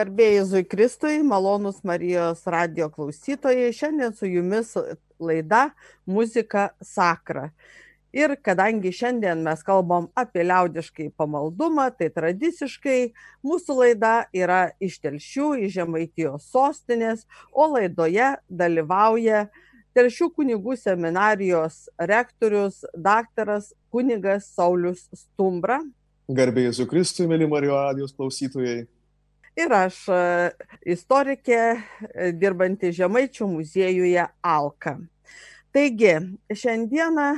Garbėjai Zui Kristui, malonus Marijos radio klausytojai, šiandien su jumis laida Muzika Sakra. Ir kadangi šiandien mes kalbam apie liaudiškai pamaldumą, tai tradiciškai mūsų laida yra iš telšių, iš Žemaitijos sostinės, o laidoje dalyvauja telšių kunigų seminarijos rektorius, daktaras kunigas Saulis Stumbra. Garbėjai Zui Kristui, mėly Marijos radijos klausytojai ir aš e, istorikė, e, dirbanti Žemaičių muziejuje Alka. Taigi, šiandieną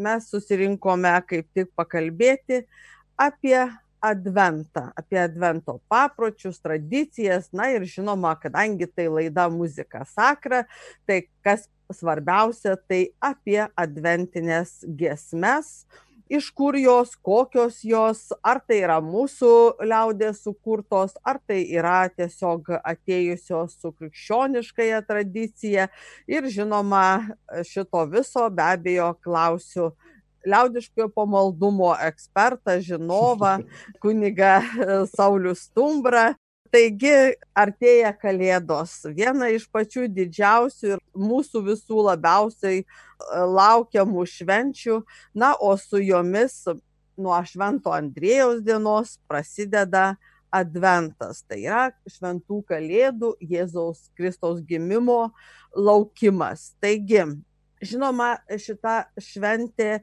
mes susirinkome kaip tik pakalbėti apie adventą, apie advento papročius, tradicijas, na ir žinoma, kadangi tai laida muzika sakra, tai kas svarbiausia, tai apie adventinės gesmes, iš kur jos, kokios jos, ar tai yra mūsų liaudės sukurtos, ar tai yra tiesiog atėjusios su krikščioniškąją tradicija. Ir žinoma, šito viso be abejo klausiu liaudiškojo pamaldumo ekspertą, žinovą, kuniga Saulių Stumbrą. Taigi artėja Kalėdos, viena iš pačių didžiausių ir mūsų visų labiausiai e, laukiamų švenčių. Na, o su jomis nuo Švento Andrėjaus dienos prasideda Adventas. Tai yra šventų Kalėdų Jėzaus Kristaus gimimo laukimas. Taigi, Žinoma, šita šventė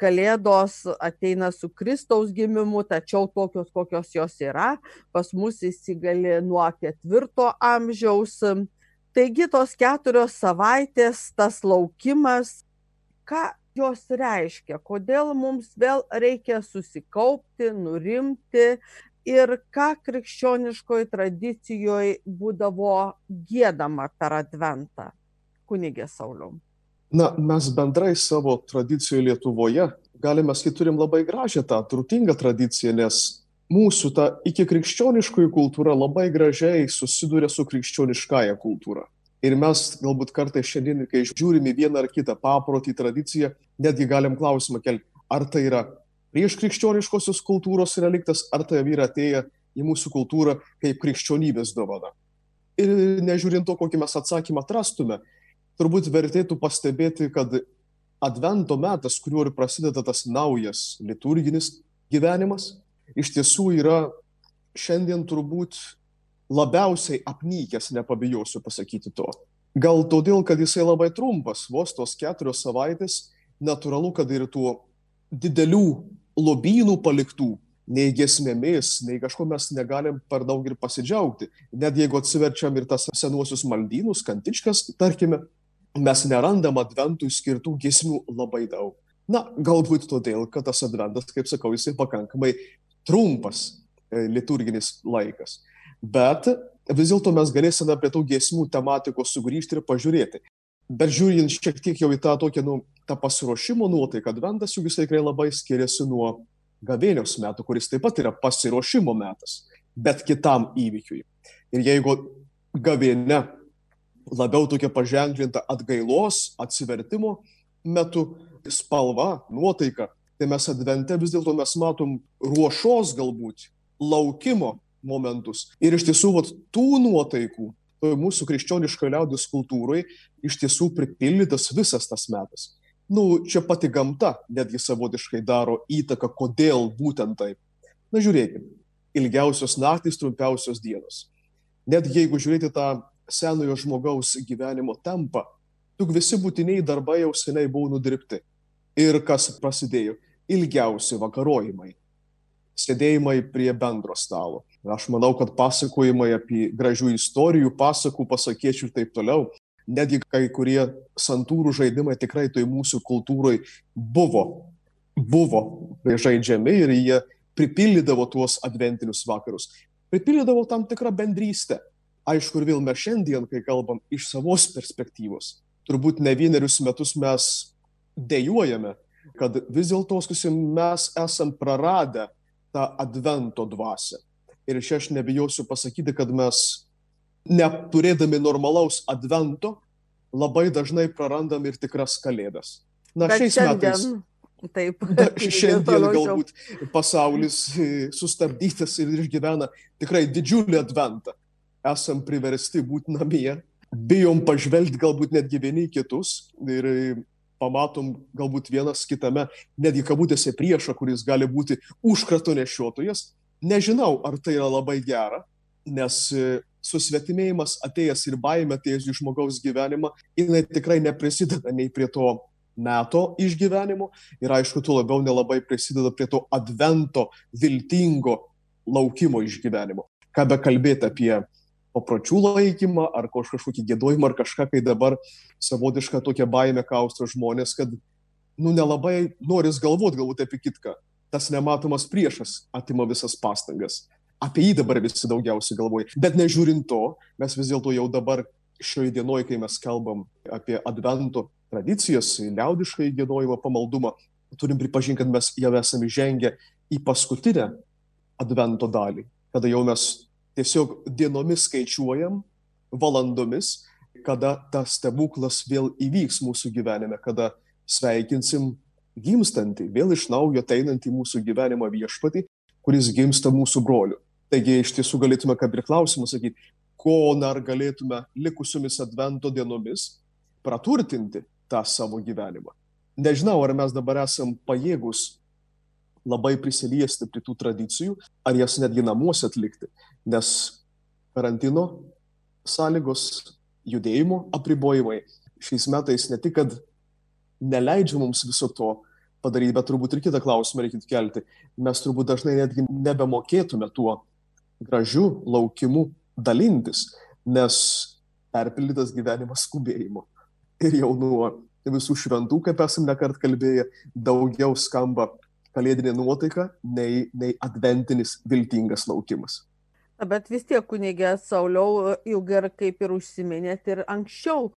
Kalėdos ateina su Kristaus gimimu, tačiau tokios, kokios jos yra, pas mus įsigali nuo ketvirto amžiaus. Taigi tos keturios savaitės, tas laukimas, ką jos reiškia, kodėl mums vėl reikia susikaupti, nurimti ir ką krikščioniškoje tradicijoje būdavo gėdama per adventą. Kunigė Sauliau na mes bendrai savo tradicijoj lietuvoje galime sakyt turim labai gražią tą turtingą tradiciją nes mūsų ta ikikrikščioniškoji kultūra labai gražiai susiduria su krikščioniškąja kultūra. Ir mes galbūt kartais šiandien, kai žiūrim į vieną ar kitą paprotį, tradiciją, netgi galim klausimą kelti, ar tai yra prieš krikščioniškosios kultūros reliktas, ar tai yra atėję į mūsų kultūrą kaip krikščionybės dovana. Ir nežiūrint to, kokį mes atsakymą atrastume, turbūt vertėtų pastebėti, kad advento metas, kuriuo ir prasideda tas naujas liturginis gyvenimas, iš tiesų yra šiandien turbūt labiausiai apnykęs, nepabijosiu pasakyti to. Gal todėl, kad jisai labai trumpas, vos tos keturios savaitės, natūralu, kad ir tų didelių lobynų paliktų, nei gesmėmis, nei kažko mes negalim per daug ir pasidžiaugti. Net jeigu atsiverčiam ir tas senuosius maldynus, kantičkas, tarkime, mes nerandam adventui skirtų giesmių labai daug. Na, galbūt todėl, kad tas adventas, kaip sakau, jisai pakankamai trumpas e, liturginis laikas. Bet vis dėlto mes galėsime prie tų giesmių tematikos sugrįžti ir pažiūrėti. Bet žiūrint šiek tiek jau į tą tokią, nu, tą pasiruošimo nuotaiką, adventas juk jisai tikrai labai skiriasi nuo gavėnios metų, kuris taip pat yra pasiruošimo metas, bet kitam įvykiui. Ir jeigu gavėne labiau tokia paženklinta atgailos, atsivertimo metu, spalva, nuotaika. Tai mes advente vis dėlto mes matom ruošos galbūt, laukimo momentus. Ir iš tiesų, vat, tų nuotaikų mūsų krikščioniškoje liaudės kultūroje iš tiesų pripildytas visas tas metas. Nu, čia pati gamta netgi savotiškai daro įtaką, kodėl būtent taip. Na žiūrėkime, ilgiausios naktys, trumpiausios dienos. Net jeigu žiūrėti tą senojo žmogaus gyvenimo tempą, juk visi būtiniai darbai jau seniai buvo nudirbti. Ir kas prasidėjo? Ilgiausi vakarojimai. Sėdėjimai prie bendro stalo. Aš manau, kad pasakojimai apie gražių istorijų, pasakų, pasakėčių ir taip toliau, netgi kai kurie santūrų žaidimai tikrai toj mūsų kultūroje buvo, buvo žaidžiami ir jie pripildydavo tuos adventinius vakarus. Pripildydavo tam tikrą bendrystę aišku, ir vėl mes šiandien, kai kalbam iš savos perspektyvos, turbūt ne vienerius metus mes dėjojame, kad vis dėlto, skusim, mes esam praradę tą advento dvasę. Ir čia aš nebijosiu pasakyti, kad mes, neturėdami normalaus advento, labai dažnai prarandam ir tikras kalėdas. Na, Bet šiais šiandien... metais. Taip. Na, šiandien galbūt pasaulis e, sustabdytas ir išgyvena tikrai didžiulį adventą. Esam priversti būti namie, bijom pažvelgti galbūt netgi vieni kitus ir e, pamatom galbūt vienas kitame, netgi kabutėse priešą, kuris gali būti užkrato nešiotojas. Nežinau, ar tai yra labai gera, nes e, susvetimėjimas atėjęs ir baime atėjęs į žmogaus gyvenimą, jinai tikrai neprisideda nei prie to meto išgyvenimo ir aišku, tuo labiau nelabai prisideda prie to advento viltingo laukimo išgyvenimo. Ką be kalbėti apie papročių laikymą ar kažkokį gėdojimą ar kažką, kai dabar savotišką tokią baimę kausto žmonės, kad, nu, nelabai noris galvoti galbūt apie kitką. Tas nematomas priešas atima visas pastangas. Apie jį dabar visi daugiausiai galvoja. Bet nežiūrint to, mes vis dėlto jau dabar šioje dienoje, kai mes kalbam apie advento tradicijas, liaudiškai gėdojimą, pamaldumą, turim pripažinti, kad mes jau esame žengę į paskutinę advento dalį, kada jau mes tiesiog dienomis skaičiuojam, valandomis, kada tas stebuklas vėl įvyks mūsų gyvenime, kada sveikinsim gimstantį, vėl iš naujo ateinantį mūsų gyvenimą viešpatį, kuris gimsta mūsų broliu. Taigi iš tiesų galėtume, kaip ir klausimą sakyti, ko dar galėtume likusiomis advento dienomis praturtinti tą savo gyvenimą. Nežinau, ar mes dabar esam pajėgus labai prisiliesti prie tų tradicijų, ar jas netgi namuose atlikti, nes karantino sąlygos, judėjimo apribojimai šiais metais ne tik, kad neleidžia mums viso to padaryti, bet turbūt ir kitą klausimą reikėtų kelti. Mes turbūt dažnai netgi nebemokėtume tuo gražiu laukimu dalintis, nes perpildytas gyvenimas skubėjimo ir jau nuo visų šventų, kaip esam nekart kalbėję, daugiau skamba kalėdinė nuotaika nei, nei adventinis viltingas laukimas. Bet vis tiek kunigė Sauliau, ir kaip ir užsiminėt ir anksčiau,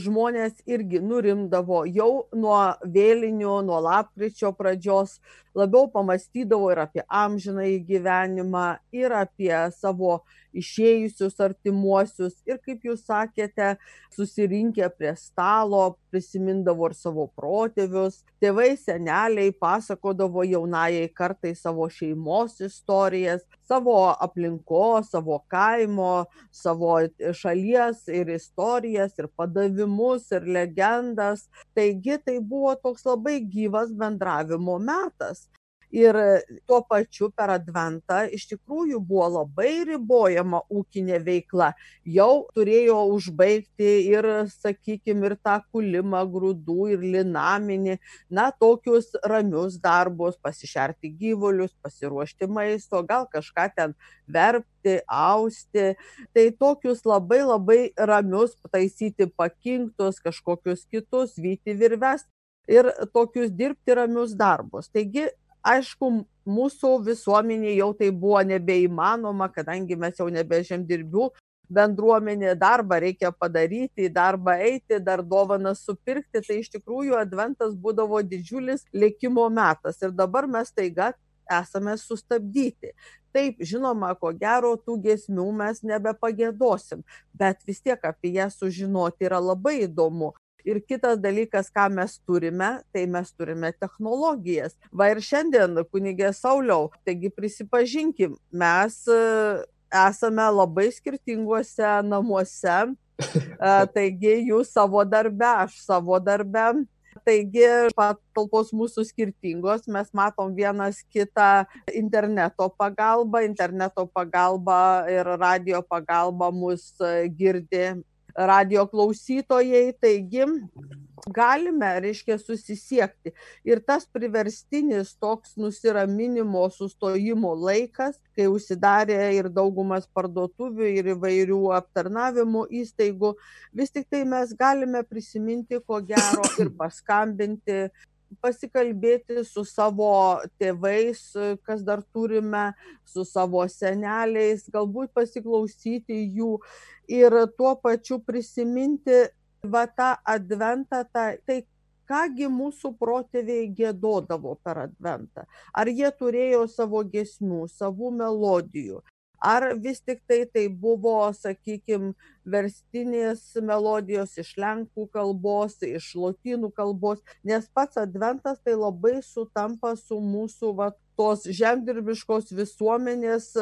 žmonės irgi nurimdavo jau nuo vėlinių, nuo lapkričio pradžios, labiau pamastydavo ir apie amžinąjį gyvenimą, ir apie savo išėjusius artimuosius ir kaip jūs sakėte, susirinkę prie stalo, prisimindavo ir savo protėvius, tėvai, seneliai pasakodavo jaunajai kartai savo šeimos istorijas, savo aplinkos, savo kaimo, savo šalies ir istorijas, ir padavimus, ir legendas. Taigi tai buvo toks labai gyvas bendravimo metas ir tuo pačiu per adventą iš tikrųjų buvo labai ribojama ūkinė veikla. Jau turėjo užbaigti ir sakykim ir tą kūlimą grūdų ir linaminį. Na tokius ramius darbus pasišerti gyvulius pasiruošti maisto gal kažką ten verpti austi. Tai tokius labai labai ramius pataisyti pakinktus kažkokius kitus vyti virves ir tokius dirbti ramius darbus. Taigi aišku mūsų visuomenėj jau tai buvo nebeįmanoma kadangi mes jau nebe žemdirbių bendruomenė darbą reikia padaryti į darbą eiti dar dovanas supirkti tai iš tikrųjų adventas būdavo didžiulis lėkimo metas ir dabar mes staiga esame sustabdyti. Taip žinoma ko gero tų giesmių mes nebepagiedosim bet vis tiek apie jas sužinoti yra labai įdomu ir kitas dalykas ką mes turime tai mes turime technologijas. Va ir šiandien kunige sauliau taigi prisipažinkim mes e, esame labai skirtinguose namuose. Taigi jūs savo darbe aš savo darbe. Taigi patalpos mūsų skirtingos mes matom vienas kitą interneto pagalba interneto pagalba ir radijo pagalba mus girdi radijo klausytojai, taigi galime, reiškia, susisiekti. Ir tas priverstinis toks nusiraminimo, sustojimo laikas, kai užsidarė ir daugumas parduotuvių ir įvairių aptarnavimo įstaigų, vis tik tai mes galime prisiminti, ko gero, ir paskambinti pasikalbėti su savo tėvais, kas dar turime, su savo seneliais, galbūt pasiklausyti jų ir tuo pačiu prisiminti va tą adventą, tą, tai kągi mūsų protėviai gėdodavo per adventą. Ar jie turėjo savo gesmių, savų melodijų, ar vis tik tai tai buvo sakykim verstinės melodijos iš lenkų kalbos iš lotynų kalbos? Nes pats adventas tai labai sutampa su mūsų va tos žemdirbiškos visuomenės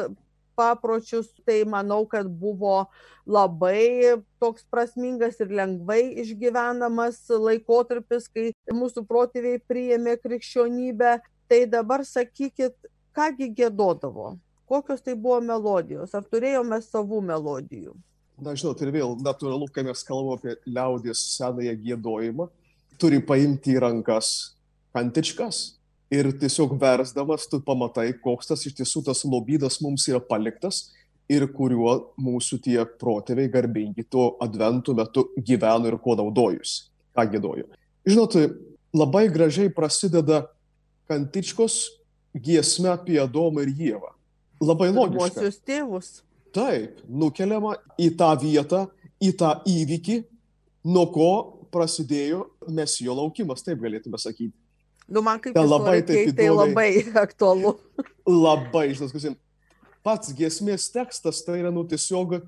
papročius. Tai manau kad buvo labai toks prasmingas ir lengvai išgyvenamas laikotarpis kai mūsų protėviai priėmė krikščionybę. Tai dabar sakykit ką gi giedodavo kokios tai buvo melodijos ar turėjome savų melodijų na žinot ir vėl natūralu kai mes kalbam apie liaudies senąją giedojimą turi paimti į rankas kantičkas ir tiesiog versdamas tu pamatai, koks tas iš tiesų tas lobydas mums yra paliktas ir kuriuo mūsų tie protėviai garbingi tuo adventų metu gyveno ir kuo naudojusi, ką gėdojo. Žinot, labai gražiai prasideda kantičkos giesme apie Adomą ir Jėvą. Labai logiška. Pirmuosius tėvus. Taip, nukeliama į tą vietą, į tą įvykį, nuo ko prasidėjo mesijo laukimas, taip galėtume sakyti. Nu, man kaip labai, taip, tai labai aktualu. Labai, žinot, pats giesmės tekstas tai yra, nu, tiesiog,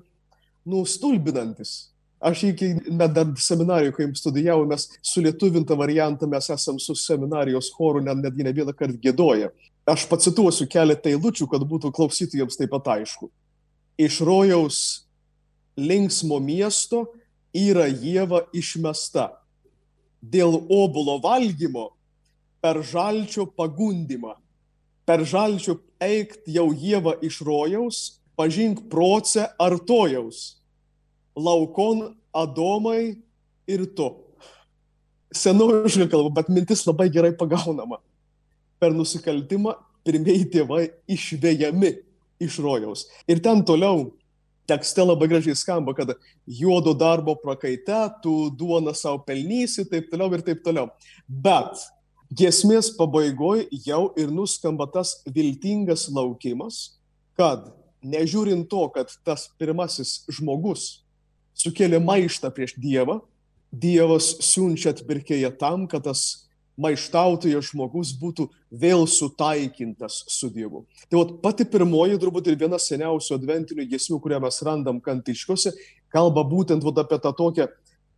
nu, stulbinantis. Aš iki, net dar seminarijų, kai studijavau, mes su lietuvintą variantą mes esam su seminarijos choru net, netgi ne vieną kartą gėdoję. Aš pacituosiu keletą eilučių, kad būtų klausytojams taip pat aišku. Iš rojaus linksmo miesto yra jėva išmesta. Dėl obulo valgymo per žalčio pagundimą. Per žalčio eikt jau Jėva iš rojaus, pažink proce artojaus. Laukon Adomai ir tu. Senoviškai kalba, bet mintis labai gerai pagaunama. Per nusikaltimą pirmieji tėvai išvėjami iš rojaus. Ir ten toliau tekste labai gražiai skamba, kad juodo darbo prakaite tu duoną savo pelnysi, taip toliau ir taip toliau. Bet Giesmės pabaigoje jau ir nuskamba tas viltingas laukimas, kad nežiūrint to, kad tas pirmasis žmogus sukėlė maištą prieš Dievą, Dievas siunčia atpirkėją tam, kad tas maištautojas žmogus būtų vėl sutaikintas su Dievu. Tai vat, pati pirmoji, turbūt ir viena seniausių adventinių giesmių, kurią mes randam kantiškose, kalba būtent vat, apie tą tokią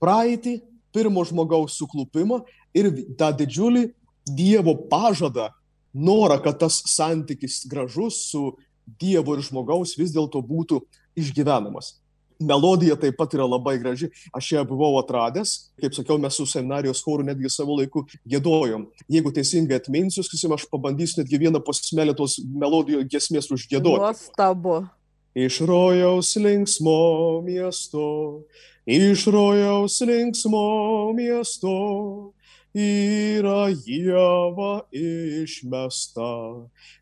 praeitį, pirmo žmogaus suklupimą ir tą didžiulį Dievo pažadą, norą, kad tas santykis gražus su Dievu ir žmogaus vis dėlto būtų išgyvenamas. Melodija taip pat yra labai graži. Aš ją buvau atradęs, kaip sakiau, mes su seminarijos choru netgi savo laiku gėdojom. Jeigu teisingai atminsiu, sakysim, aš pabandysiu netgi vieną posmelę tos melodijos giesmės užgėdoti. Nuostabu. Iš rojaus linksmo miesto, iš rojaus linksmo miesto, yra Jėva išmesta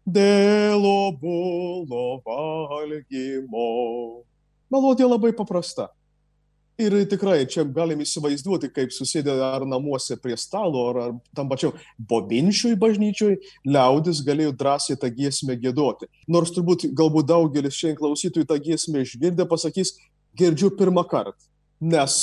dėl obulo valgymo. Melodija labai paprasta. Ir tikrai čia galim įsivaizduoti, kaip susėdė ar namuose prie stalo, ar, ar tam pačiam bobinčiui bažnyčiui, liaudis galėjo drąsiai tą giesmę gėdoti. Nors turbūt galbūt daugelis šiandien klausytojų tą giesmę išgirdę pasakys, girdžiu pirmą kartą. Nes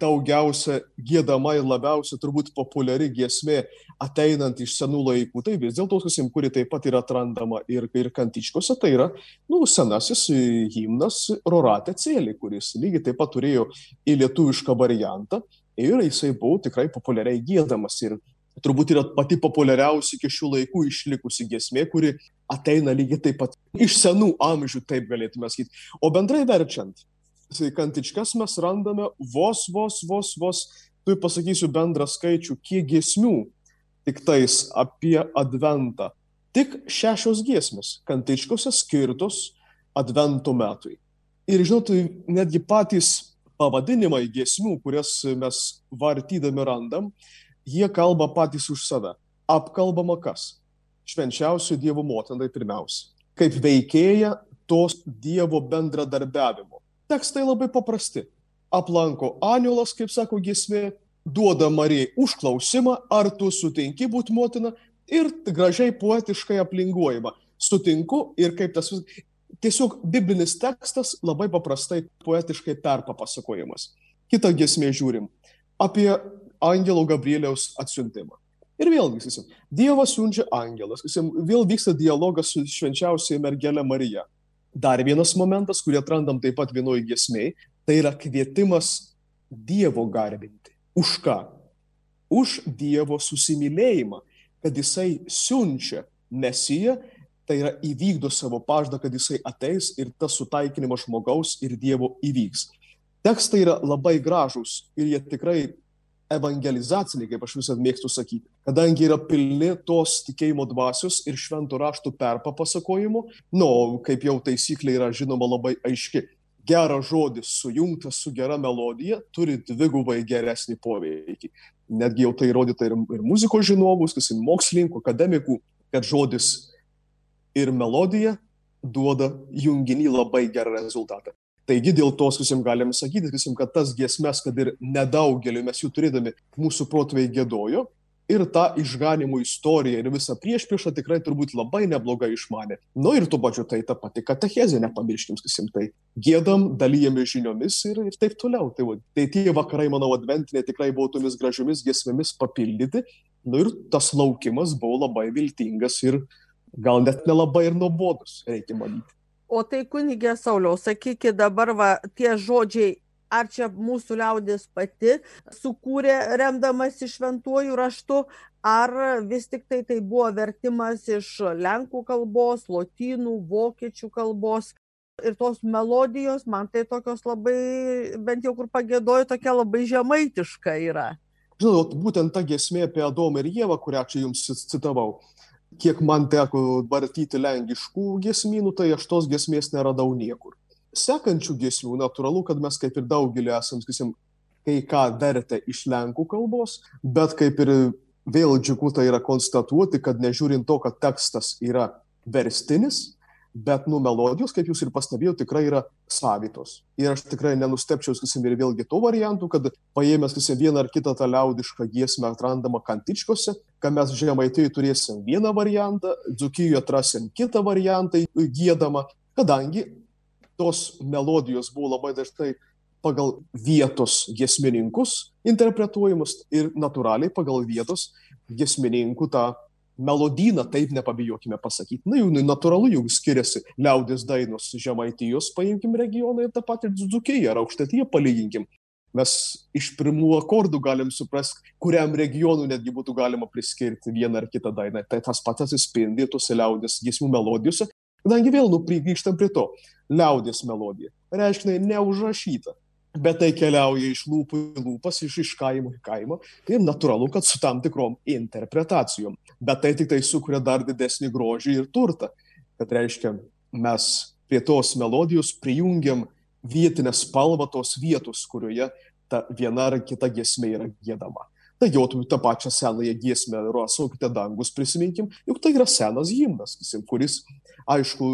daugiausia giedama ir labiausiai turbūt populiari giesmė ateinant iš senų laikų. Tai vis dėlto, sakysim, kuri taip pat yra atrandama ir, ir kantičkose, tai yra nu, senasis himnas Roratė Cėlį, kuris lygiai taip pat turėjo į lietuvišką variantą ir jisai buvo tikrai populiariai gėdamas. Ir turbūt yra pati populiariausia iki šių laikų išlikusi giesmė, kuri ateina lygiai taip pat iš senų amžių, taip galėtume sakyti. O bendrai verčiant, kantičkas mes randame vos, vos, vos, vos, tu pasakysiu bendrą skaičių, kiek giesmių tik tais apie adventą. Tik šešios giesmės kantičkose skirtos advento metui. Ir žinot, netgi patys pavadinimai giesmių, kurias mes vartydami randam, jie kalba patys už save. Apkalbama kas? Švenčiausių Dievo motinai pirmiausia. Kaip veikėja tos Dievo bendradarbiavimo. Tekstai labai paprasti. Aplanko aniolas, kaip sako giesmė, duoda Marijai užklausimą, ar tu sutinki būti motina ir gražiai poetiškai aplinguojama. Sutinku ir kaip tas vis. Tiesiog biblinis tekstas labai paprastai poetiškai perpapasakojimas. Kita giesmė žiūrim apie angelo Gabrieliaus atsiuntimą. Ir vėlgi, sakysim, Dievas siunčia angelas, sakysim, vėl vyksta dialogas su švenčiausiai mergelė Marija. Dar vienas momentas, kurį atrandam taip pat vienoje giesmėje, tai yra kvietimas Dievo garbinti. Už ką? Už Dievo susimylėjimą, kad jisai siunčia Mesiją, tai yra įvykdo savo pažadą, kad jisai ateis ir tas sutaikinimas žmogaus ir Dievo įvyks. Tekstai yra labai gražūs ir jie tikrai evangelizaciniai, kaip aš visada mėgstu sakyti, kadangi yra pilni tos tikėjimo dvasios ir šventų raštų perpapasakojimų, nu, kaip jau taisyklė yra žinoma labai aiški. Geras žodis sujungtas su gera melodija turi dvigubai geresnį poveikį. Netgi jau tai įrodyta ir, ir muzikos žinovus, kas ir mokslininkų, akademikų, kad žodis ir melodija duoda junginį labai gerą rezultatą. Taigi dėl to, sakysim, galim sakyti, sakysim, kad tas giesmes, kad ir nedaugelį mes jų turėdami mūsų protėviai gėdojo, ir tą išganimo istoriją ir visą priešpriešą tikrai turbūt labai neblogai išmanė. Nu ir tuo pačiu tai ta pati katechezė, nepamirškim, sakysim, tai gėdam, dalyjame žiniomis ir, ir taip toliau. Tai, va, tai tie vakarai, manau, adventinė tikrai buvo tomis gražiomis giesmėmis papildyti. Nu ir tas laukimas buvo labai viltingas ir gal net nelabai ir nuobodus, reikia manyti. O tai kunigė Sauliau, sakykit dabar va, tie žodžiai, ar čia mūsų liaudės pati sukūrė remdamas iš šventuoju raštu, ar vis tik tai tai buvo vertimas iš lenkų kalbos, lotynų, vokiečių kalbos. Ir tos melodijos, man tai tokios labai, bent jau kur pagėdoju, tokia labai žemaitiška yra. Žinot, būtent ta gesmė apie Adomą ir Jėvą, kurią čia jums citavau, kiek man teko vartyti lenkiškų giesmynų, tai aš tos giesmės neradau niekur. Sekančių giesmių, natūralu, kad mes kaip ir daugelį esam, sakysim, kai ką vertę iš lenkų kalbos, bet kaip ir vėl džiugu tai yra konstatuoti, kad nežiūrint to, kad tekstas yra verstinis, bet nu melodijos, kaip jūs ir pastebėjote, tikrai yra savitos. Ir aš tikrai nenustepčiau, sakysim, ir vėlgi tų variantų, kad paėmęs, sakysim, vieną ar kitą tą liaudišką giesmę atrandamą kantičkose, kad mes žemaitijai turėsim vieną variantą, dzukijoje atrasim kitą variantą gėdamą, kadangi tos melodijos buvo labai dažnai pagal vietos giesmininkus interpretuojamus ir natūraliai pagal vietos giesmininkų tą melodyną, taip nepabijokime pasakyti. Na, jau natūralu, jau skiriasi liaudės dainos Žemaitijos, paimkim regioną ir tą patį Dzukiją ar Aukštatyje palyginkim. Mes iš pirmų akordų galim suprasti, kuriam regionui netgi būtų galima priskirti vieną ar kitą dainą. Tai tas pats atsispindi tose liaudės giesmų melodijose, kadangi vėl nuprigryžtam prie to. Liaudės melodija. Reiškia, neužrašyta bet tai keliauja iš lūpų į lūpas, iš, iš kaimo į kaimą ir natūralu, kad su tam tikrom interpretacijom. Bet tai tik tai sukuria dar didesnį grožį ir turtą. Kad reiškia, mes prie tos melodijos prijungiam vietinę spalvą tos vietos, kurioje ta viena ar kita giesmė yra gėdama. Tai jau tą pačią senąją giesmę Ruosaukite dangus prisiminkim, juk tai yra senas himnas, kuris aišku,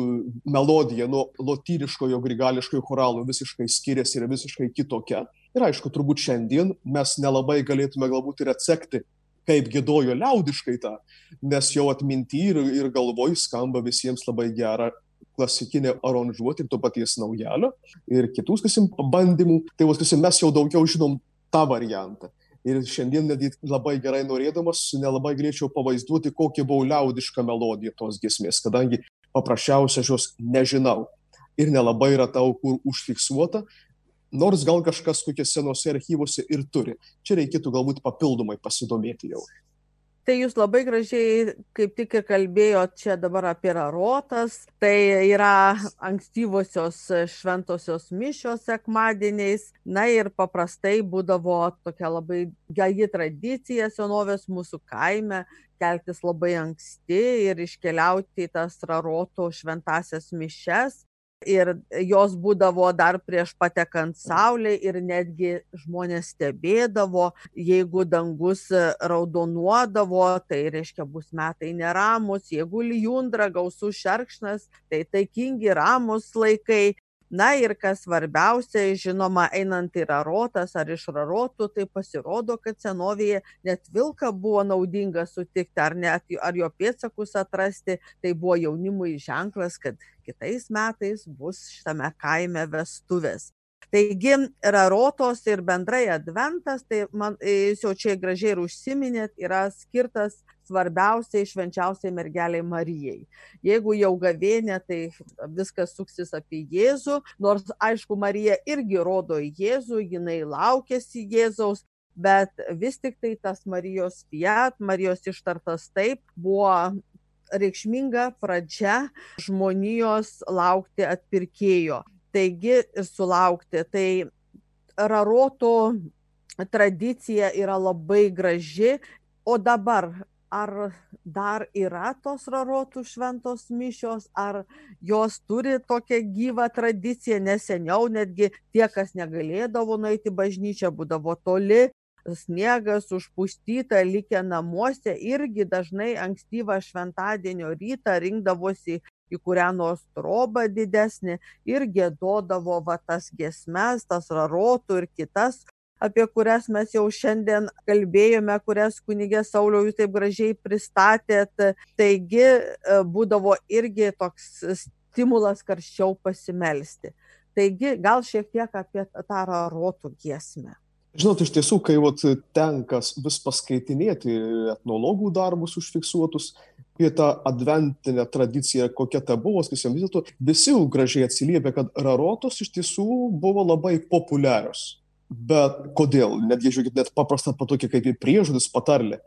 melodija nuo lotyriškojo grigališkojo choralo visiškai skiriasi ir visiškai kitokia. Ir aišku, turbūt šiandien mes nelabai galėtume galbūt ir atsekti, kaip gėdojo liaudiškai tą, nes jau atminti ir, ir galvoj skamba visiems labai gera klasikinė aranžuotė ir to paties naujalio ir kitų, sakysim, bandymų. Tai, sakysim, mes jau daugiau žinom tą variantą. Ir šiandien netgi labai gerai norėdamas, nelabai galėčiau pavaizduoti, kokia buvo liaudiška melodija tos giesmės, kadangi paprasčiausiai aš jos nežinau ir nelabai yra tau kur užfiksuota, nors gal kažkas kokiuose senuose archyvuose ir turi. Čia reikėtų galbūt papildomai pasidomėti jau. Tai jūs labai gražiai, kaip tik ir kalbėjot čia dabar apie rarotas, tai yra ankstyvosios šventosios mišios sekmadieniais, na ir paprastai būdavo tokia labai gaji tradicija senovės mūsų kaime, keltis labai anksti ir iškeliauti į tas raroto šventasias mišes. Ir jos būdavo dar prieš patekant saulė ir netgi žmonės stebėdavo, jeigu dangus raudonuodavo, tai reiškia bus metai neramus, jeigu lijundra gausų šerkšnas, tai taikingi ramus laikai. Na ir kas svarbiausia, žinoma, einant į rarotas ar iš rarotų, tai pasirodo, kad senovėje net vilką buvo naudinga sutikti ar, net, ar jo pėtsakus atrasti. Tai buvo jaunimui ženklas, kad kitais metais bus šitame kaime vestuvės. Taigi, rarotos ir bendrai adventas, tai man, jūs jau čia gražiai ir užsiminėt, yra skirtas svarbiausiai švenčiausiai mergeliai Marijai. Jeigu jau gavėnė, tai viskas suksis apie Jėzų, nors aišku, Marija irgi rodo Jėzų, jinai laukėsi Jėzaus, bet vis tik tai tas Marijos fiat, Marijos ištartas taip, buvo reikšminga pradžia žmonijos laukti atpirkėjo. Taigi ir sulaukti. Tai raroto tradicija yra labai graži, o dabar ar dar yra tos rarotų šventos mišios, ar jos turi tokią gyvą tradiciją, nes seniau netgi tie, kas negalėdavo nueiti bažnyčią, būdavo toli, sniegas užpustyta, likę namuose, irgi dažnai ankstyvą šventadienio rytą rinkdavosi į kurią nors trobą didesnį ir gėdodavo va tas gesmes, tas rarotų ir kitas apie kurias mes jau šiandien kalbėjome, kurias kunigė Sauliau jūs taip gražiai pristatėt. Taigi e, būdavo irgi toks stimulas karščiau pasimelsti. Taigi gal šiek tiek apie tą rarotų giesmę. Žinot, iš tiesų, kai vat, tenka vis paskaitinėti etnologų darbus užfiksuotus apie tą adventinę tradiciją, kokia ta buvo, sakysim, vis dėlto visi gražiai atsiliepia, kad rarotos iš tiesų buvo labai populiarios. Bet kodėl? Netgi, žiūrėkit, net paprasta patokį kaip į priežodis patarlė.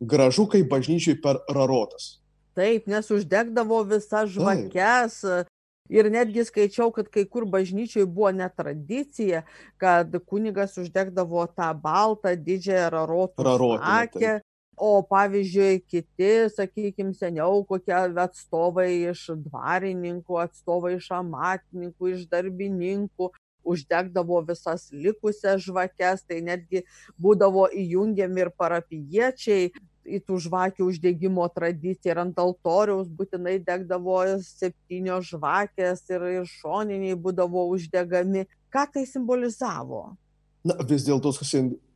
Gražu, kaip bažnyčiai per rarotas. Taip, nes uždegdavo visas žvakes. Taip. Ir netgi skaičiau, kad kai kur bažnyčiai buvo netradicija, kad kunigas uždegdavo tą baltą didžiąją rarotų žvakę. O pavyzdžiui, kiti, sakykime, seniau kokie atstovai iš dvarininkų, atstovai iš amatininkų, iš darbininkų, uždegdavo visas likusias žvakes, tai netgi būdavo įjungiami ir parapiečiai į tų žvakių uždegimo tradiciją ir ant altoriaus būtinai degdavo septynios žvakės ir, ir šoniniai būdavo uždegami. Ką tai simbolizavo? Na, vis dėlto,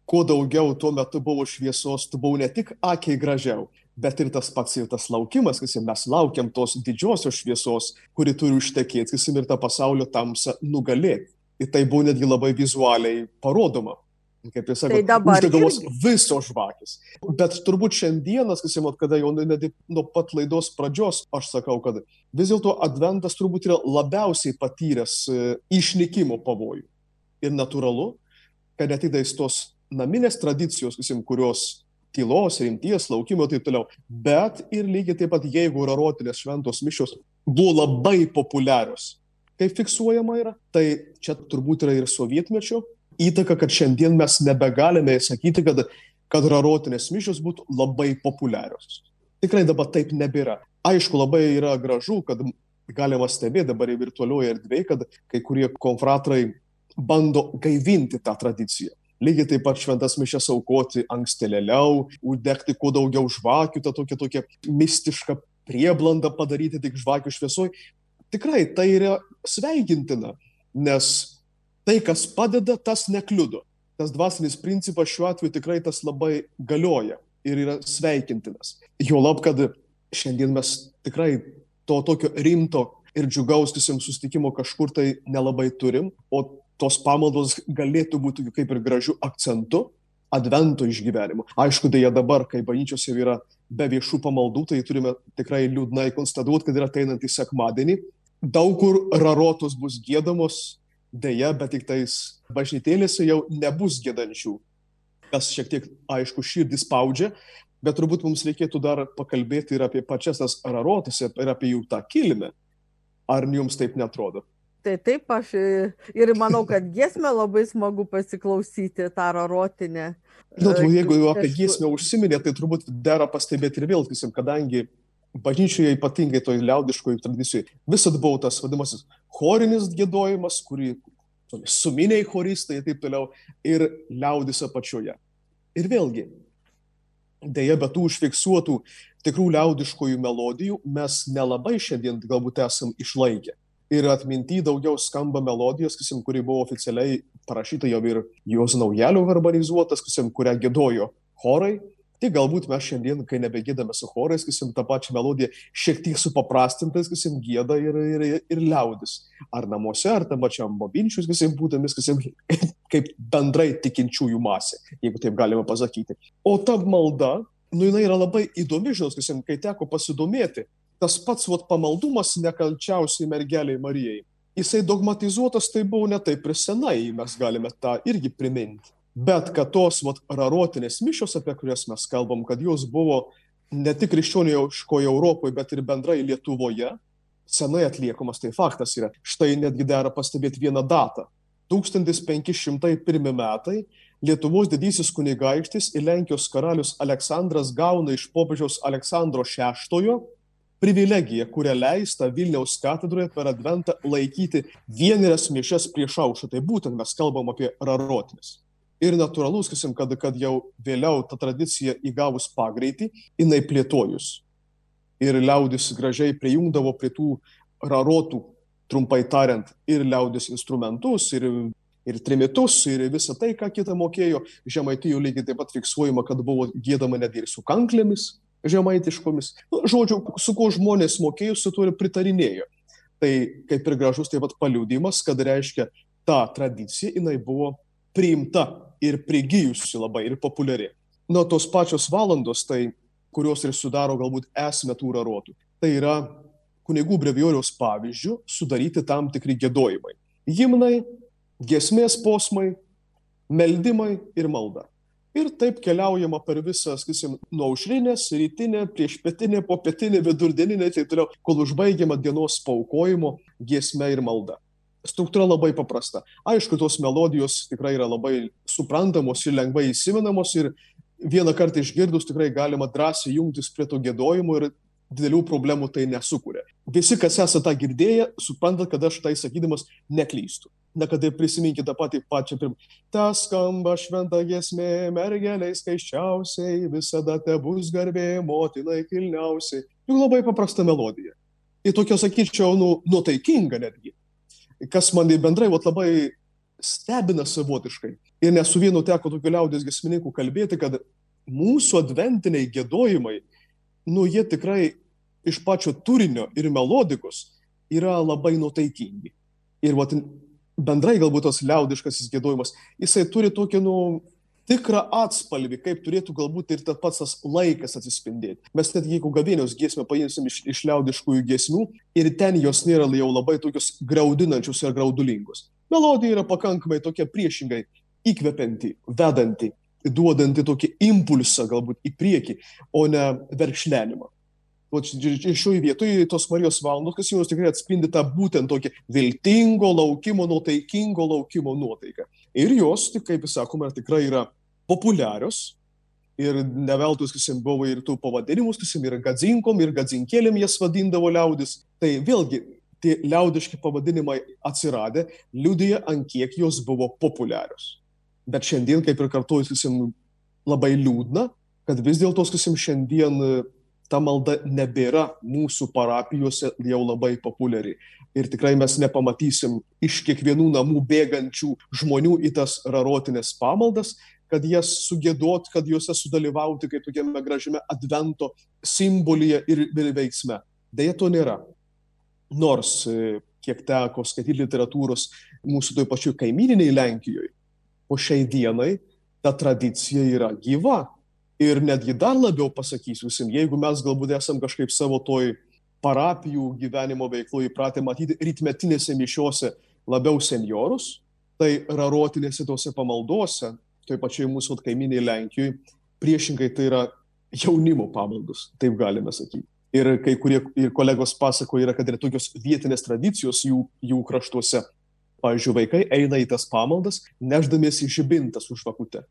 kuo daugiau tuo metu buvo šviesos, tu buvau ne tik akiai gražiau, bet ir tas pats ir tas laukimas, kas mes laukiam tos didžiosios šviesos, kuri turi užtekėti, kas ir tą pasaulio tamsą nugalėti ir tai buvo netgi labai vizualiai parodoma. Kaip jūs sakote, tai uždegamos visos žvakės. Bet turbūt šiandienas, kas įmot, kada jau net nuo pat laidos pradžios aš sakau, kad vis dėlto adventas turbūt yra labiausiai patyręs e, išnykimo pavojų. Ir natūralu, kad net tais tos naminės tradicijos, visim, kurios tylos, rimties, laukimo ir taip toliau. Bet ir lygiai taip pat, jeigu rarotinės šventos mišios buvo labai populiarios kaip fiksuojama yra, tai čia turbūt yra ir sovietmečio įtaka, kad šiandien mes nebegalime sakyti, kad, kad rarotinės mišios būtų labai populiarios. Tikrai dabar taip nebėra. Aišku, labai yra gražu, kad galima stebėti dabar į virtualioje erdvėje, kad kai kurie konfratrai bando gaivinti tą tradiciją. Lygiai taip pat šventas mišes aukoti ankstėlėliau, uždegti kuo daugiau žvakių, tą tokią, tokią mistišką prieblandą padaryti tik žvakių šviesoj tikrai tai yra sveikintina, nes tai, kas padeda, tas nekliudo. Tas dvasinis principas šiuo atveju tikrai tas labai galioja ir yra sveikintinas. Jo lab, kad šiandien mes tikrai to tokio rimto ir džiugaustusiam sustikimo kažkur tai nelabai turim, o tos pamaldos galėtų būti kaip ir gražių akcentų advento išgyvenimo. Aišku, dėja dabar, kai bažnyčios jau yra be viešų pamaldų, tai turime tikrai liūdnai konstatuoti, kad yra ateinantį sekmadienį, daug kur rarotos bus gėdamos, dėja, bet tik tais bažnytėlėse jau nebus gėdančių, kas šiek tiek, aišku, širdį spaudžia, bet turbūt mums reikėtų dar pakalbėti ir apie pačias tas rarotas ir apie jų tą kilmę. Ar jums taip netrodo? Tai taip, aš ir manau, kad giesmę labai smagu pasiklausyti tą rarotinę. Žinot, jeigu jau apie giesmę užsiminė, tai turbūt dera pastebėti ir vėl, kadangi bažnyčioje ypatingai toj liaudiškoj tradicijoj visad buvo tas vadinamasis chorinis gėdojimas, kurį suminiai choristai ir taip toliau, ir liaudis apačioje. Ir vėlgi, dėja, be tų užfiksuotų tikrų liaudiškojų melodijų mes nelabai šiandien galbūt esam išlaikę. Ir atminti daugiau skamba melodijos, kasim, kuri buvo oficialiai parašyta jau ir jos naujelio verbalizuotas, kasim, kurią gėdojo chorai, Tai galbūt mes šiandien, kai nebegėdame su chorais, kasim tą pačią melodiją, šiek tiek supaprastintais, kasim gėda ir, ir, ir liaudis. Ar namuose, ar tam pačiam bobinčius, kasim būdamis, kasim kaip bendrai tikinčiųjų masė, jeigu taip galima pasakyti. O ta malda nu, jinai yra labai įdomi, žinot, kai teko pasidomėti. Tas pats vat, pamaldumas nekalčiausiai mergeliai Marijai. Jisai dogmatizuotas tai buvo ne taip ir senai, mes galime tą irgi priminti. Bet kad tos vat, rarotinės mišios, apie kurias mes kalbam, kad jos buvo ne tik krikščioniškoje Europoje, bet ir bendrai Lietuvoje, senai atliekamas, tai faktas yra. Štai netgi dera pastebėti vieną datą. 1501 metai Lietuvos didysis kunigaikštis ir Lenkijos karalius Aleksandras gauna iš popiežiaus Aleksandro VI privilegiją, kurią leista Vilniaus katedroje per adventą laikyti vienerias mišes prieš aušą. Tai būtent mes kalbam apie rarotinis. Ir natūralus, kasim, kad, kad jau vėliau ta tradicija įgavus pagreitį, jinai plėtojus. Ir liaudis gražiai prijungdavo prie tų rarotų, trumpai tariant, ir liaudis instrumentus, ir ir trimitus, ir visą tai, ką kitą mokėjo. Žemaitijų lygiai taip pat fiksuojama, kad buvo gėdama netgi ir su kanklėmis žemaitiškomis. Nu, žodžiu, su kuo žmonės mokėjo, su tuo ir pritarinėjo. Tai kaip ir gražus taip pat paliūdimas, kad reiškia, ta tradicija jinai buvo priimta ir prigijusi labai ir populiari. Nuo tos pačios valandos, tai, kurios ir sudaro galbūt esmę tų rarotų, tai yra kunigų brevijoriaus pavyzdžių sudaryti tam tikri gėdojimai. Himnai, Gesmės posmai, meldimai ir malda. Ir taip keliaujama per visą, sakysim, nuo aušrinės, rytinę, priešpietinę, popietinę, vidurdieninę, tai toliau, kol užbaigiama dienos paukojimo giesme ir malda. Struktūra labai paprasta. Aišku, tos melodijos tikrai yra labai suprantamos ir lengvai įsimenamos ir vieną kartą išgirdus tikrai galima drąsiai jungtis prie to gėdojimo ir didelių problemų tai nesukuria. Visi, kas esate tą girdėję, suprantat, kad aš tai sakydamas neklystu na kad ir prisiminkite tą patį pačią pirmą. Ta skamba šventa giesmė, mergeliai skaičiausiai, visada te bus garbė, motinai kilniausiai. Juk labai paprasta melodija. Ir tokia, sakyčiau, nu, nuotaikinga netgi. Kas man bendrai vat, labai stebina savotiškai. Ir ne su vienu teko tokiu liaudės gesmininkų kalbėti, kad mūsų adventiniai gėdojimai, nu jie tikrai iš pačio turinio ir melodikos yra labai nuotaikingi. Ir vat, bendrai galbūt tas liaudiškasis gėdojimas, jisai turi tokį, nu, tikrą atspalvį, kaip turėtų galbūt ir tas pats tas laikas atsispindėti. Mes net jeigu gavėnios giesmę paimsim iš, iš liaudiškųjų giesmių ir ten jos nėra jau labai tokios graudinančios ir graudulingos. Melodija yra pakankamai tokia priešingai įkvepianti, vedanti, duodanti tokį impulsą galbūt į priekį, o ne verkšlenimą šioje vietoje tos Marijos valandos, kas jos tikrai atspindi tą būtent tokį viltingo laukimo, nuotaikingo laukimo nuotaiką. Ir jos, tik kaip sakoma, tikrai yra populiarios. Ir neveltus, kasim, buvo ir tų pavadinimus, kasim, ir gadzinkom, ir gadzinkėlėm jas vadindavo liaudis. Tai vėlgi, tie liaudiški pavadinimai atsiradę, liudija, ant kiek jos buvo populiarios. Bet šiandien, kaip ir kartuoju, kasim, labai liūdna, kad vis dėlto, kasim, šiandien ta malda nebėra mūsų parapijose jau labai populiari. Ir tikrai mes nepamatysim iš kiekvienų namų bėgančių žmonių į tas rarotinės pamaldas, kad jas sugėdot, kad juose sudalyvauti kaip tokiame gražiame advento simbolyje ir veiksme. Deja, to nėra. Nors, e, kiek teko skaityti literatūros mūsų toj pačioj kaimininiai Lenkijoje, po šiai dienai ta tradicija yra gyva Ir netgi dar labiau pasakysiu, jeigu mes galbūt esam kažkaip savo toj parapijų gyvenimo veikloje įpratę matyti rytmetinėse mišiuose labiau seniorus, tai rarotinėse tose pamaldose, toj pačiai mūsų kaiminiai Lenkijoje, priešingai tai yra jaunimo pamaldos, taip galime sakyti. Ir kai kurie ir kolegos pasakoja, yra, kad yra tokios vietinės tradicijos jų, jų kraštuose. Pavyzdžiui, vaikai eina į tas pamaldas, neždamiesi žibintas už vakutę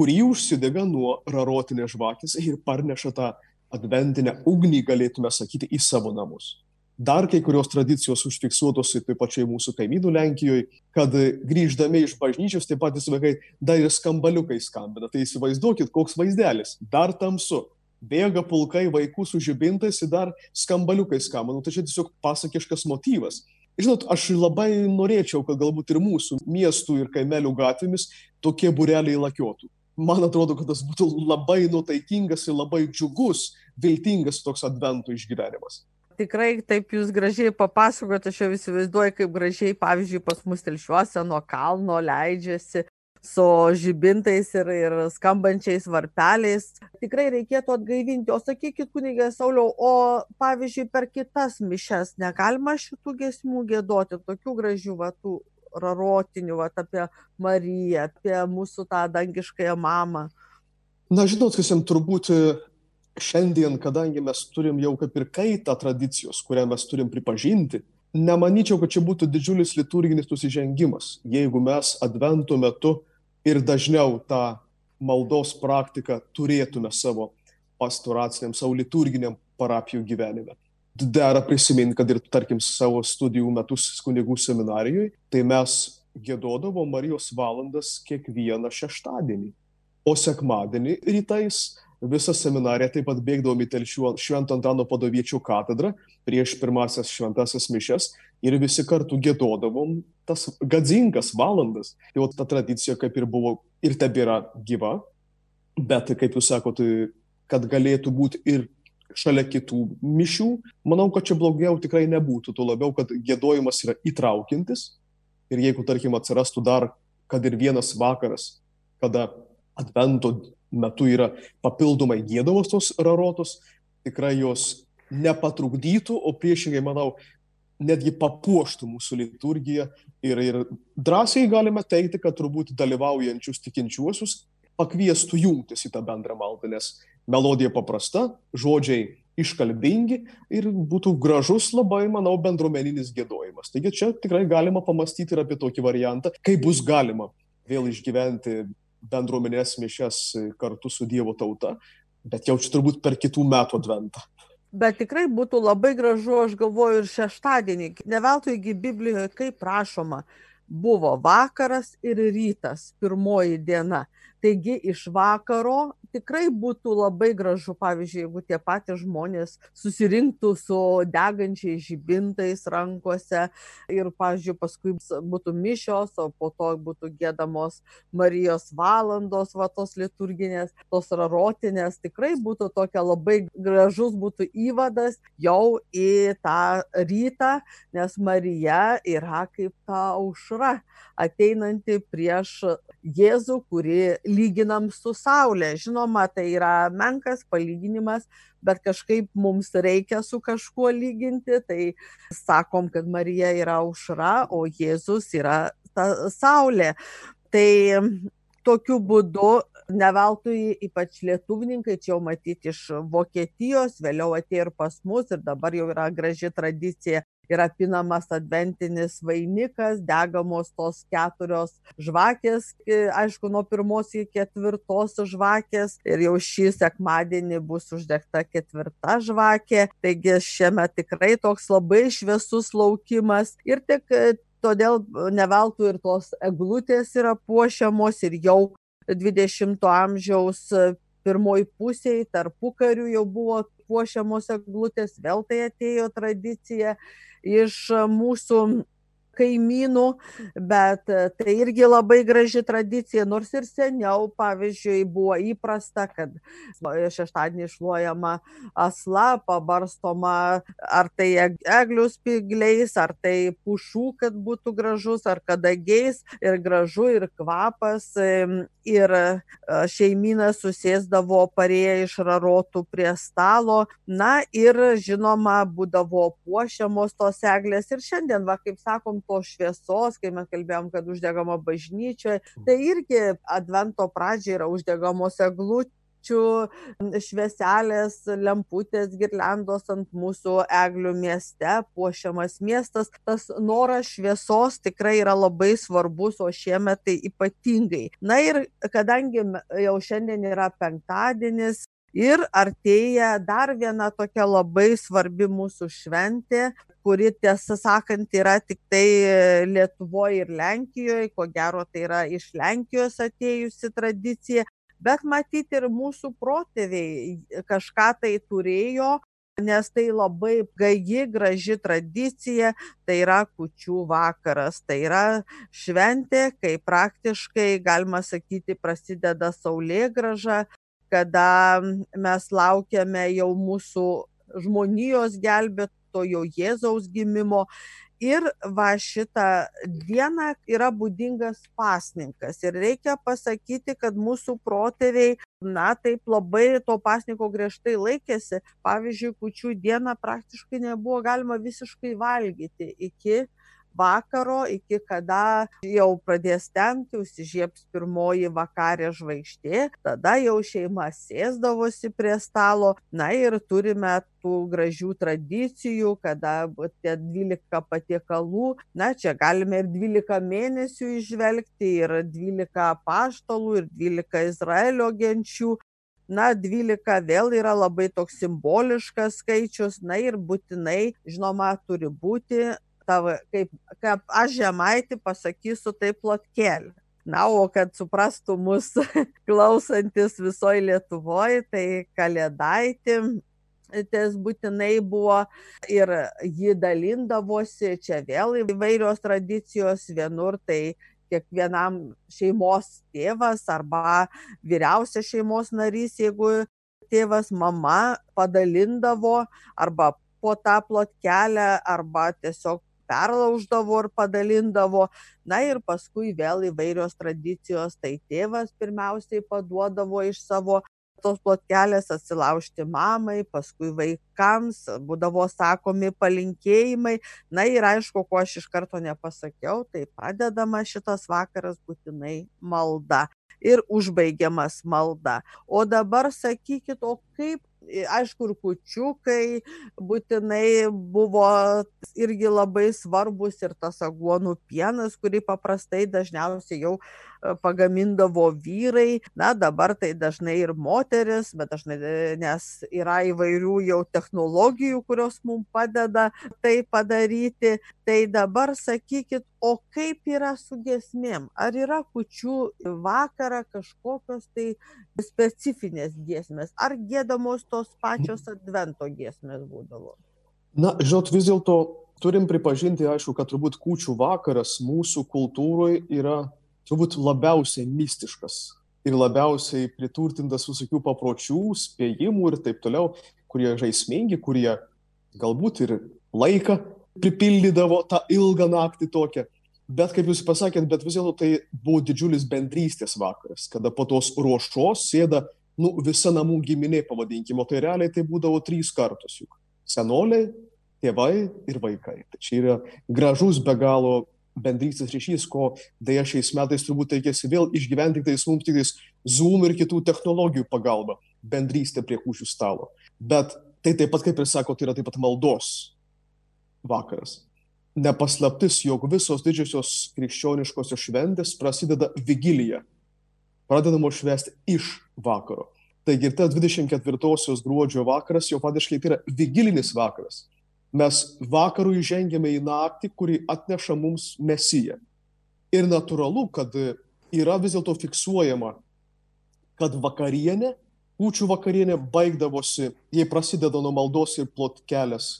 kurį užsidega nuo rarotinės žvakės ir parneša tą adventinę ugnį, galėtume sakyti, į savo namus. Dar kai kurios tradicijos užfiksuotos ir taip pačiai mūsų kaimynų Lenkijoje, kad grįždami iš bažnyčios tie patys vaikai dar ir skambaliukai skambina. Tai įsivaizduokit, koks vaizdelis. Dar tamsu. Bėga pulkai vaikų su žibintais ir dar skambaliukai skambina. Nu, tai čia tiesiog pasakiškas motyvas. Žinot, aš labai norėčiau, kad galbūt ir mūsų miestų ir kaimelių gatvėmis tokie bureliai lakiotų man atrodo, kad tas būtų labai nutaikingas ir labai džiugus, viltingas toks adventų išgyvenimas. Tikrai taip jūs gražiai papasakojate, aš jau įsivaizduoju, kaip gražiai, pavyzdžiui, pas mus telšiuose nuo kalno leidžiasi su žibintais ir, ir skambančiais varpeliais. Tikrai reikėtų atgaivinti. O sakykit, kunigė Sauliau, o pavyzdžiui, per kitas mišes negalima šitų gesmių gėdoti, tokių gražių vatų rarotinių, va, apie Mariją, apie mūsų tą dangiškąją mamą. Na, žinot, jam turbūt šiandien, kadangi mes turim jau kaip ir kaitą tradicijos, kurią mes turim pripažinti, nemanyčiau, kad čia būtų didžiulis liturginis nusižengimas, jeigu mes advento metu ir dažniau tą maldos praktiką turėtume savo pastoraciniam, savo liturginiam parapijų gyvenime. Dera prisiminti, kad ir, tarkim, savo studijų metus kunigų seminarijoje, tai mes gėdodavom Marijos valandas kiekvieną šeštadienį. O sekmadienį rytais visą seminariją taip pat bėgdavom į telšių Švento Antano padoviečio katedrą prieš pirmasias šventasias mišes ir visi kartu gėdodavom tas gadzingas valandas. Tai ta tradicija kaip ir buvo ir tebėra gyva, bet kaip jūs sakote, kad galėtų būti ir šalia kitų mišių, manau, kad čia blogiau tikrai nebūtų, tuo labiau, kad gėdojimas yra įtraukintis ir jeigu, tarkim, atsirastų dar, kad ir vienas vakaras, kada advento metu yra papildomai gėdamos tos rarotos, tikrai jos nepatrukdytų, o priešingai, manau, netgi papuoštų mūsų liturgiją. Ir, ir drąsiai galime teikti, kad turbūt dalyvaujančius tikinčiuosius pakviestų jungtis į tą bendrą maldą, nes melodija paprasta, žodžiai iškalbingi ir būtų gražus labai, manau, bendruomeninis gėdojimas. Taigi čia tikrai galima pamastyti ir apie tokį variantą, kaip bus galima vėl išgyventi bendruomenės mišes kartu su Dievo tauta, bet jau čia turbūt per kitų metų adventą. Bet tikrai būtų labai gražu, aš galvoju, ir šeštadienį. Neveltuigi Biblijoje, kaip rašoma, buvo vakaras ir rytas, pirmoji diena. Taigi iš vakaro tikrai būtų labai gražu, pavyzdžiui, jeigu tie patys žmonės susirinktų su degančiais žibintais rankose ir, pavyzdžiui, paskui būtų mišios, o po to būtų gėdamos Marijos valandos, va tos liturginės, tos rarotinės, tikrai būtų tokia labai gražus būtų įvadas jau į tą rytą, nes Marija yra kaip ta aušra ateinanti prieš Jėzų, kuri lyginam su Saulė. Žinoma, tai yra menkas palyginimas, bet kažkaip mums reikia su kažkuo lyginti. Tai sakom, kad Marija yra aušra, o Jėzus yra ta Saulė. Tai tokiu būdu neveltui ypač lietuvininkai čia jau matyti iš Vokietijos, vėliau atėjo ir pas mus ir dabar jau yra graži tradicija yra pinamas adventinis vainikas, degamos tos keturios žvakės, aišku, nuo pirmos iki ketvirtos žvakės. Ir jau šį sekmadienį bus uždegta ketvirta žvakė. Taigi šiame tikrai toks labai šviesus laukimas. Ir tik todėl neveltui ir tos eglutės yra puošiamos ir jau 20-ojo amžiaus pirmoji pusėje tarpu karių jau buvo puošiamos eglutės, vėl tai atėjo tradicija iš mūsų kaimynų, bet tai irgi labai graži tradicija, nors ir seniau, pavyzdžiui, buvo įprasta, kad šeštadienį išluojama asla, pabarstoma ar tai eglių spigliais, ar tai pušų, kad būtų gražus, ar kadagiais ir gražu, ir kvapas, ir šeimyna susėsdavo parėję iš rarotų prie stalo. Na ir žinoma, būdavo puošiamos tos eglės ir šiandien, va, kaip sakom, to šviesos, kai mes kalbėjom, kad uždegama bažnyčioje, tai irgi advento pradžioje yra uždegamos eglutės švieselės, lemputės, girlandos ant mūsų eglių mieste, puošiamas miestas. Tas noras šviesos tikrai yra labai svarbus, o šiemet tai ypatingai. Na ir kadangi jau šiandien yra penktadienis, Ir artėja dar viena tokia labai svarbi mūsų šventė, kuri tiesą sakant yra tik tai Lietuvoje ir Lenkijoje, ko gero tai yra iš Lenkijos atėjusi tradicija, bet matyti ir mūsų protėviai kažką tai turėjo, nes tai labai gaji, graži tradicija, tai yra kučių vakaras, tai yra šventė, kai praktiškai, galima sakyti, prasideda saulėgraža, kada mes laukiame jau mūsų žmonijos gelbėtojo Jėzaus gimimo. Ir va šitą dieną yra būdingas pasninkas. Ir reikia pasakyti kad mūsų protėviai na taip labai to pasninko griežtai laikėsi. Pavyzdžiui kūčių dieną praktiškai nebuvo galima visiškai valgyti iki vakaro iki kada jau pradės temti užsižiebs pirmoji vakarė žvaigždė tada jau šeima sėsdavosi prie stalo. Na ir turime tų gražių tradicijų kada tie dvylika patiekalų. Na čia galime ir dvylika mėnesių įžvelgti ir dvylika apaštalų ir dvylika izraelio genčių. Na dvylika vėl yra labai toks simboliškas skaičius. Na ir būtinai žinoma turi būti tavo kaip kaip aš žemaitė pasakysiu tai plotkelė na o kad suprastų mus klausantis visoj lietuvoj tai kalėdaitė ties būtinai buvo ir ji dalindavosi čia vėl įvairios tradicijos vienur tai kiekvienam šeimos tėvas arba vyriausias šeimos narys jeigu tėvas mama padalindavo arba po tą plotkelę arba tiesiog perlauždavo ir padalindavo. Na ir paskui vėl įvairios tradicijos. Tai tėvas pirmiausiai paduodavo iš savo tos plotkelės atsilaužti mamai paskui vaikams būdavo sakomi palinkėjimai. Na ir aišku ko aš iš karto nepasakiau tai pradedamas šitas vakaras būtinai malda ir užbaigiamas malda. O dabar sakykit o kaip aišku ir kūčiukai būtinai buvo irgi labai svarbūs ir tas aguonų pienas kurį paprastai dažniausiai jau pagamindavo vyrai. Na dabar tai dažnai ir moterys bet dažnai nes yra įvairių jau technologijų kurios mum padeda tai padaryti. Tai dabar sakykit o kaip yra su giesmėm? Ar yra kūčių vakarą kažkokios tai specifinės giesmės? Ar giedamos tos pačios advento giesmės būdavo? Na žinot vis dėlto turim pripažinti aišku kad turbūt kūčių vakaras mūsų kultūroj yra turbūt labiausiai mistiškas ir labiausiai priturtintas visokių papročių, spėjimų ir taip toliau, kurie žaismingi, kurie galbūt ir laiką pripildydavo tą ilgą naktį tokią. Bet kaip jūs pasakėt, bet vis dėlto tai buvo didžiulis bendrystės vakaras, kada po tos ruošos sėda nu, visa namų giminė, pavadinkime, tai realiai tai būdavo trys kartus juk. Senoliai, tėvai ir vaikai. Tai čia yra gražus be galo bendrystės ryšys, ko dėja šiais metais turbūt reikės vėl išgyventi tais mums tik tais Zoom ir kitų technologijų pagalba - bendrystė prie kūčių stalo. Bet tai taip pat, kaip ir sako, tai yra taip pat maldos vakaras. Nepaslaptis, jog visos didžiosios krikščioniškosios šventės prasideda vigilija, pradedamos švęsti iš vakaro. Taigi ir tas 24 gruodžio vakaras jau faktiškai tai yra vigilinis vakaras mes vakarų įžengiame į naktį, kuri atneša mums mesiją. Ir natūralu, kad yra vis dėlto fiksuojama, kad vakarienė, kūčių vakarienė baigdavosi, jei prasideda nuo maldos ir plot kelias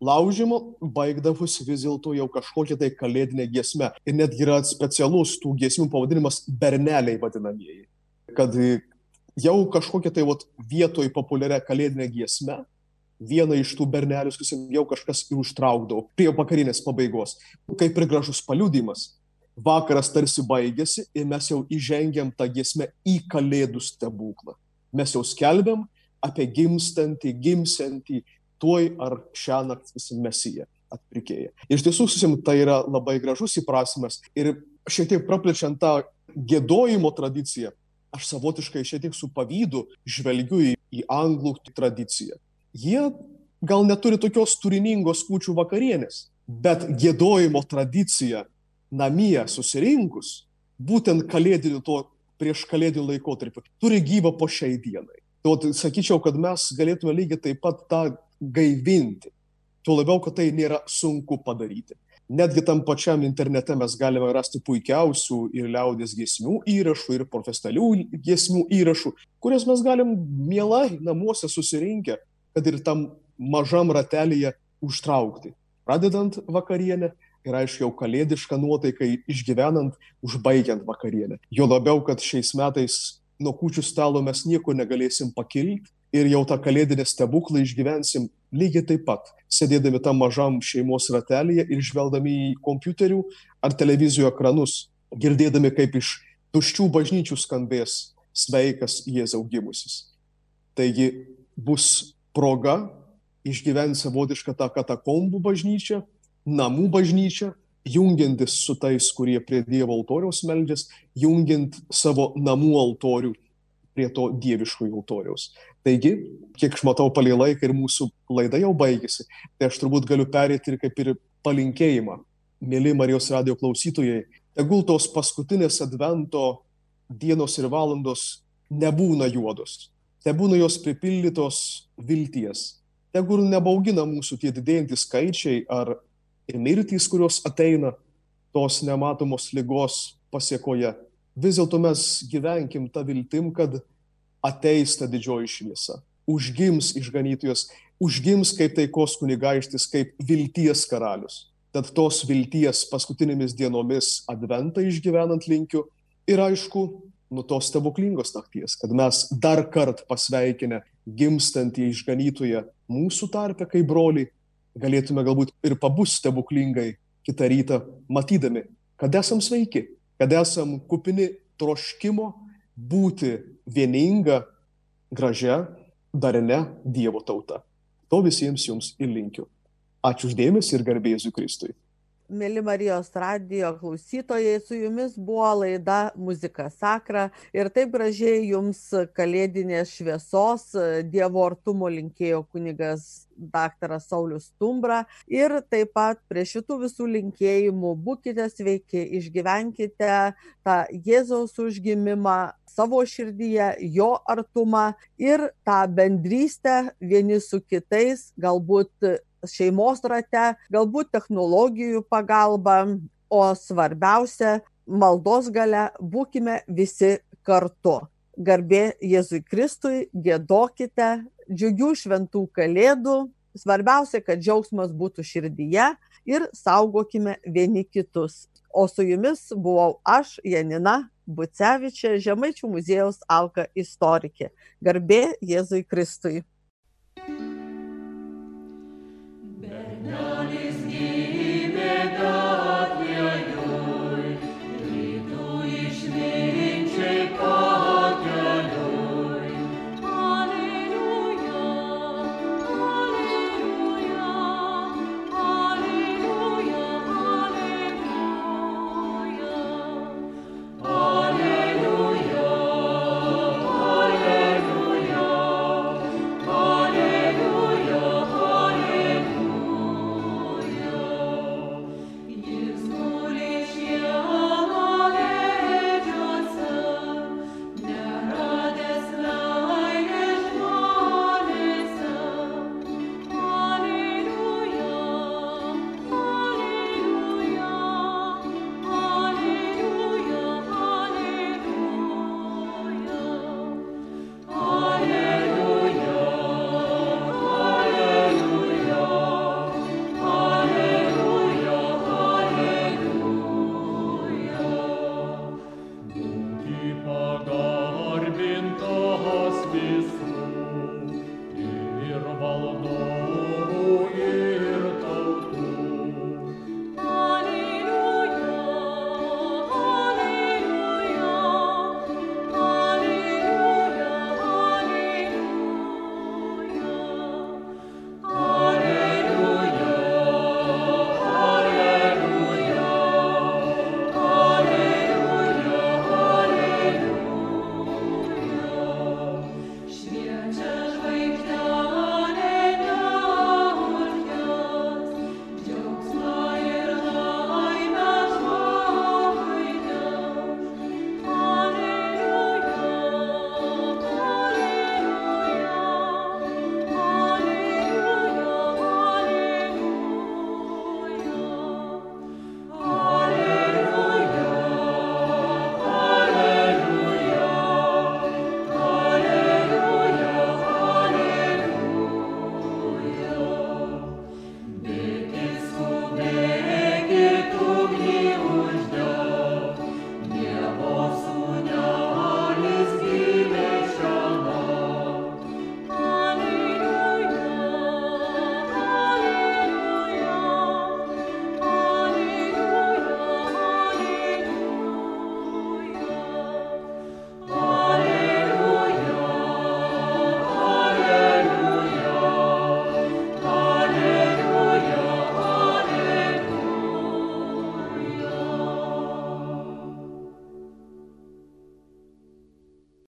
laužimo, baigdavosi vis dėlto jau kažkokia tai kalėdinė giesme. Ir netgi yra specialus tų giesmių pavadinimas berneliai vadinamieji. Kad jau kažkokia tai vat, vietoj populiaria kalėdinė giesme vieną iš tų bernelių, sakysim, jau kažkas ir užtraukdavo prie vakarinės pabaigos. Kaip ir gražus paliudimas. Vakaras tarsi baigėsi ir mes jau įžengiam tą giesmę į kalėdų stebuklą. Mes jau skelbiam apie gimstantį, gimsantį, tuoj ar šią naktį mesiją atpirkėję. Iš tiesų, susim, tai yra labai gražus įprasimas ir šiek tiek praplečiant tą gėdojimo tradiciją, aš savotiškai šiek tiek su pavydu žvelgiu į, į anglų tradiciją jie gal neturi tokios turiningos kūčių vakarienės, bet gėdojimo tradicija namie susirinkus, būtent kalėdiniu to prieš kalėdinį laikotarpį, turi gyvą po šiai dienai. Tai sakyčiau, kad mes galėtume lygiai taip pat tą gaivinti. Tuo labiau, kad tai nėra sunku padaryti. Netgi tam pačiam internete mes galime rasti puikiausių ir liaudės giesmių įrašų, ir profesionalių giesmių įrašų, kurias mes galim mielai namuose susirinkę kad ir tam mažam ratelyje užtraukti. Pradedant vakarienę ir aišku jau kalėdišką nuotaiką išgyvenant, užbaigiant vakarienę. Jo labiau, kad šiais metais nuo kučių stalo mes nieko negalėsim pakilti ir jau tą kalėdinę stebuklą išgyvensim lygiai taip pat, sėdėdami tam mažam šeimos ratelėje ir žvelgdami į kompiuterių ar televizijų ekranus, girdėdami, kaip iš tuščių bažnyčių skambės sveikas Jėzau gimusis. Taigi bus proga išgyventi savotišką tą katakombų bažnyčią, namų bažnyčią, jungiantis su tais, kurie prie Dievo altoriaus meldžias, jungiant savo namų altorių prie to dieviškojo altoriaus. Taigi, kiek aš matau palei laiką ir mūsų laida jau baigėsi, tai aš turbūt galiu perėti ir kaip ir palinkėjimą. Mėly Marijos radio klausytojai, tegul tos paskutinės advento dienos ir valandos nebūna juodos, tebūna jos pripildytos vilties, tegul nebaugina mūsų tie didėjantys skaičiai ar ir mirtys, kurios ateina tos nematomos lygos pasiekoje. Vis dėlto mes gyvenkim tą viltim, kad ateis ta didžioji šviesa, užgims išganytojas, užgims kaip taikos kunigaikštis, kaip vilties karalius. Tad tos vilties paskutinėmis dienomis adventą išgyvenant linkiu ir aišku, nu tos stebuklingos nakties, kad mes dar kart pasveikinę gimstantį išganytoją mūsų tarpe kaip broliai, galėtume galbūt ir pabus stebuklingai kitą rytą, matydami, kad esam sveiki, kad esam kupini troškimo būti vieninga, gražia, darne Dievo tauta. To visiems jums ir linkiu. Ačiū uždėmesi ir garbėsiu Kristui. Mėly Marijos radio klausytojai, su jumis buvo laida Muzika Sakra ir taip gražiai jums kalėdinės šviesos Dievo artumo linkėjo kunigas daktaras Saulis Stumbra ir taip pat prie šitų visų linkėjimų būkite sveiki, išgyvenkite tą Jėzaus užgimimą savo širdyje, jo artumą ir tą bendrystę vieni su kitais, galbūt šeimos rate, galbūt technologijų pagalba, o svarbiausia, maldos gale būkime visi kartu. Garbė Jėzui Kristui, gėdokite, džiugių šventų kalėdų, svarbiausia, kad džiaugsmas būtų širdyje ir saugokime vieni kitus. O su jumis buvau aš, Janina Bucevičia, Žemaičių muziejaus Alka istorikė. Garbė Jėzui Kristui.